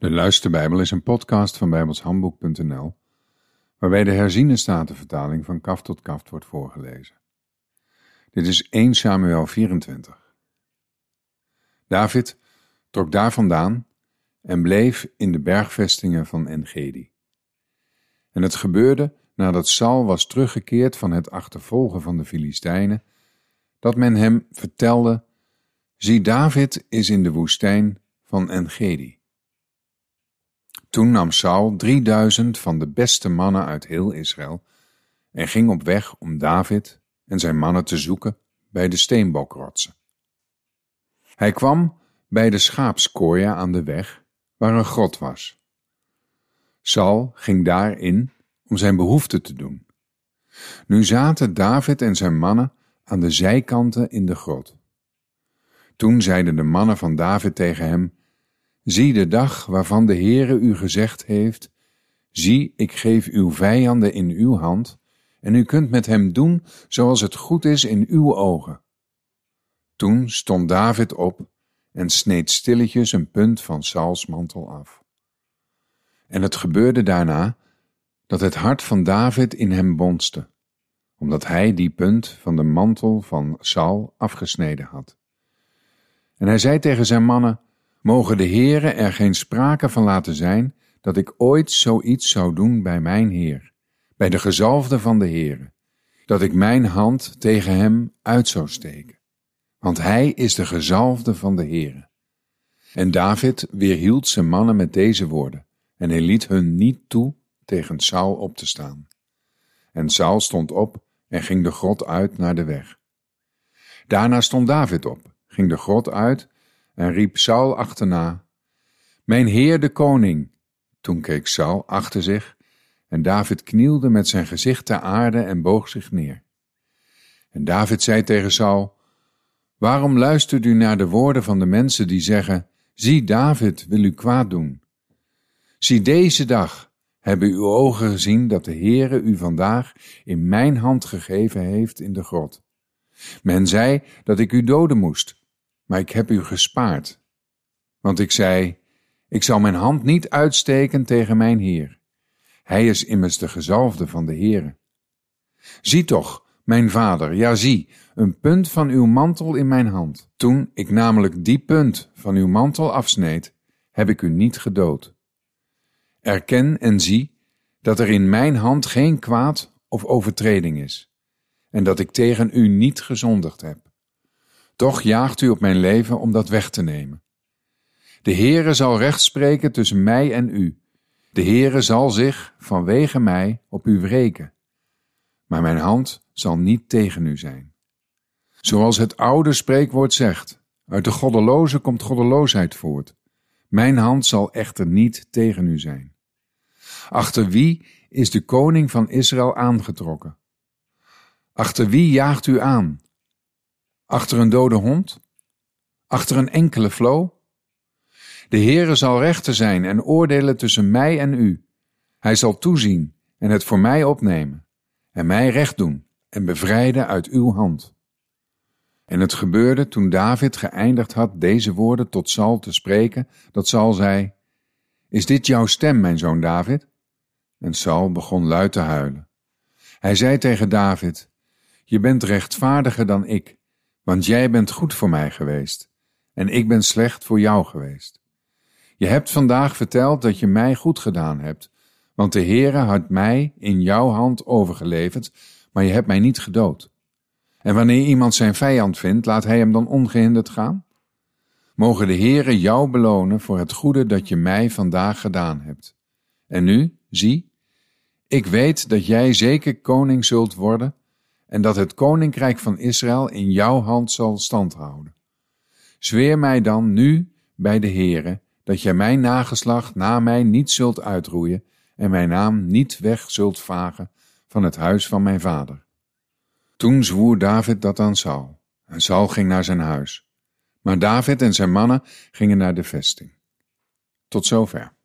De Luisterbijbel is een podcast van bijbelshandboek.nl waarbij de herziene statenvertaling van kaft tot kaft wordt voorgelezen. Dit is 1 Samuel 24. David trok daar vandaan en bleef in de bergvestingen van Engedi. En het gebeurde nadat Saul was teruggekeerd van het achtervolgen van de Filistijnen, dat men hem vertelde, zie David is in de woestijn van Engedi. Toen nam Saul drieduizend van de beste mannen uit heel Israël en ging op weg om David en zijn mannen te zoeken bij de steenbokrotsen. Hij kwam bij de schaapskooien aan de weg, waar een grot was. Saul ging daarin om zijn behoefte te doen. Nu zaten David en zijn mannen aan de zijkanten in de grot. Toen zeiden de mannen van David tegen hem: Zie de dag waarvan de Heere u gezegd heeft, zie, ik geef uw vijanden in uw hand, en u kunt met hem doen zoals het goed is in uw ogen. Toen stond David op en sneed stilletjes een punt van Sauls mantel af. En het gebeurde daarna dat het hart van David in hem bonste, omdat hij die punt van de mantel van Saul afgesneden had. En hij zei tegen zijn mannen, Mogen de Heere er geen sprake van laten zijn dat ik ooit zoiets zou doen bij mijn Heer, bij de gezalfde van de Heere, dat ik mijn hand tegen hem uit zou steken. Want hij is de gezalfde van de Heere. En David weerhield zijn mannen met deze woorden, en hij liet hun niet toe tegen Saul op te staan. En Saul stond op en ging de grot uit naar de weg. Daarna stond David op, ging de grot uit en riep Saul achterna: Mijn heer de koning! Toen keek Saul achter zich en David knielde met zijn gezicht ter aarde en boog zich neer. En David zei tegen Saul: Waarom luistert u naar de woorden van de mensen die zeggen: Zie, David wil u kwaad doen? Zie, deze dag hebben uw ogen gezien dat de Heere u vandaag in mijn hand gegeven heeft in de grot. Men zei dat ik u doden moest, maar ik heb u gespaard. Want ik zei, ik zal mijn hand niet uitsteken tegen mijn Heer. Hij is immers de gezalfde van de Heere. Zie toch, mijn vader, ja zie, een punt van uw mantel in mijn hand. Toen ik namelijk die punt van uw mantel afsneed, heb ik u niet gedood. Erken en zie dat er in mijn hand geen kwaad of overtreding is, en dat ik tegen u niet gezondigd heb. Toch jaagt u op mijn leven om dat weg te nemen. De Heere zal recht spreken tussen mij en u. De Heere zal zich vanwege mij op u wreken. Maar mijn hand zal niet tegen u zijn. Zoals het oude spreekwoord zegt, uit de goddeloze komt goddeloosheid voort. Mijn hand zal echter niet tegen u zijn. Achter wie is de koning van Israël aangetrokken? Achter wie jaagt u aan? Achter een dode hond? Achter een enkele flow? De Heere zal rechter zijn en oordelen tussen mij en u. Hij zal toezien en het voor mij opnemen, en mij recht doen en bevrijden uit uw hand. En het gebeurde toen David geëindigd had deze woorden tot Saul te spreken, dat Saul zei, Is dit jouw stem, mijn zoon David? En Saul begon luid te huilen. Hij zei tegen David, Je bent rechtvaardiger dan ik, want jij bent goed voor mij geweest en ik ben slecht voor jou geweest. Je hebt vandaag verteld dat je mij goed gedaan hebt, want de Heere had mij in jouw hand overgeleverd, maar je hebt mij niet gedood. En wanneer iemand zijn vijand vindt, laat hij hem dan ongehinderd gaan? Mogen de Heere jou belonen voor het goede dat je mij vandaag gedaan hebt. En nu, zie, ik weet dat jij zeker koning zult worden en dat het koninkrijk van Israël in jouw hand zal standhouden. Zweer mij dan nu bij de Heere dat jij mijn nageslacht na mij niet zult uitroeien en mijn naam niet weg zult vagen van het huis van mijn vader. Toen zwoer David dat aan Saul, en Saul ging naar zijn huis. Maar David en zijn mannen gingen naar de vesting. Tot zover.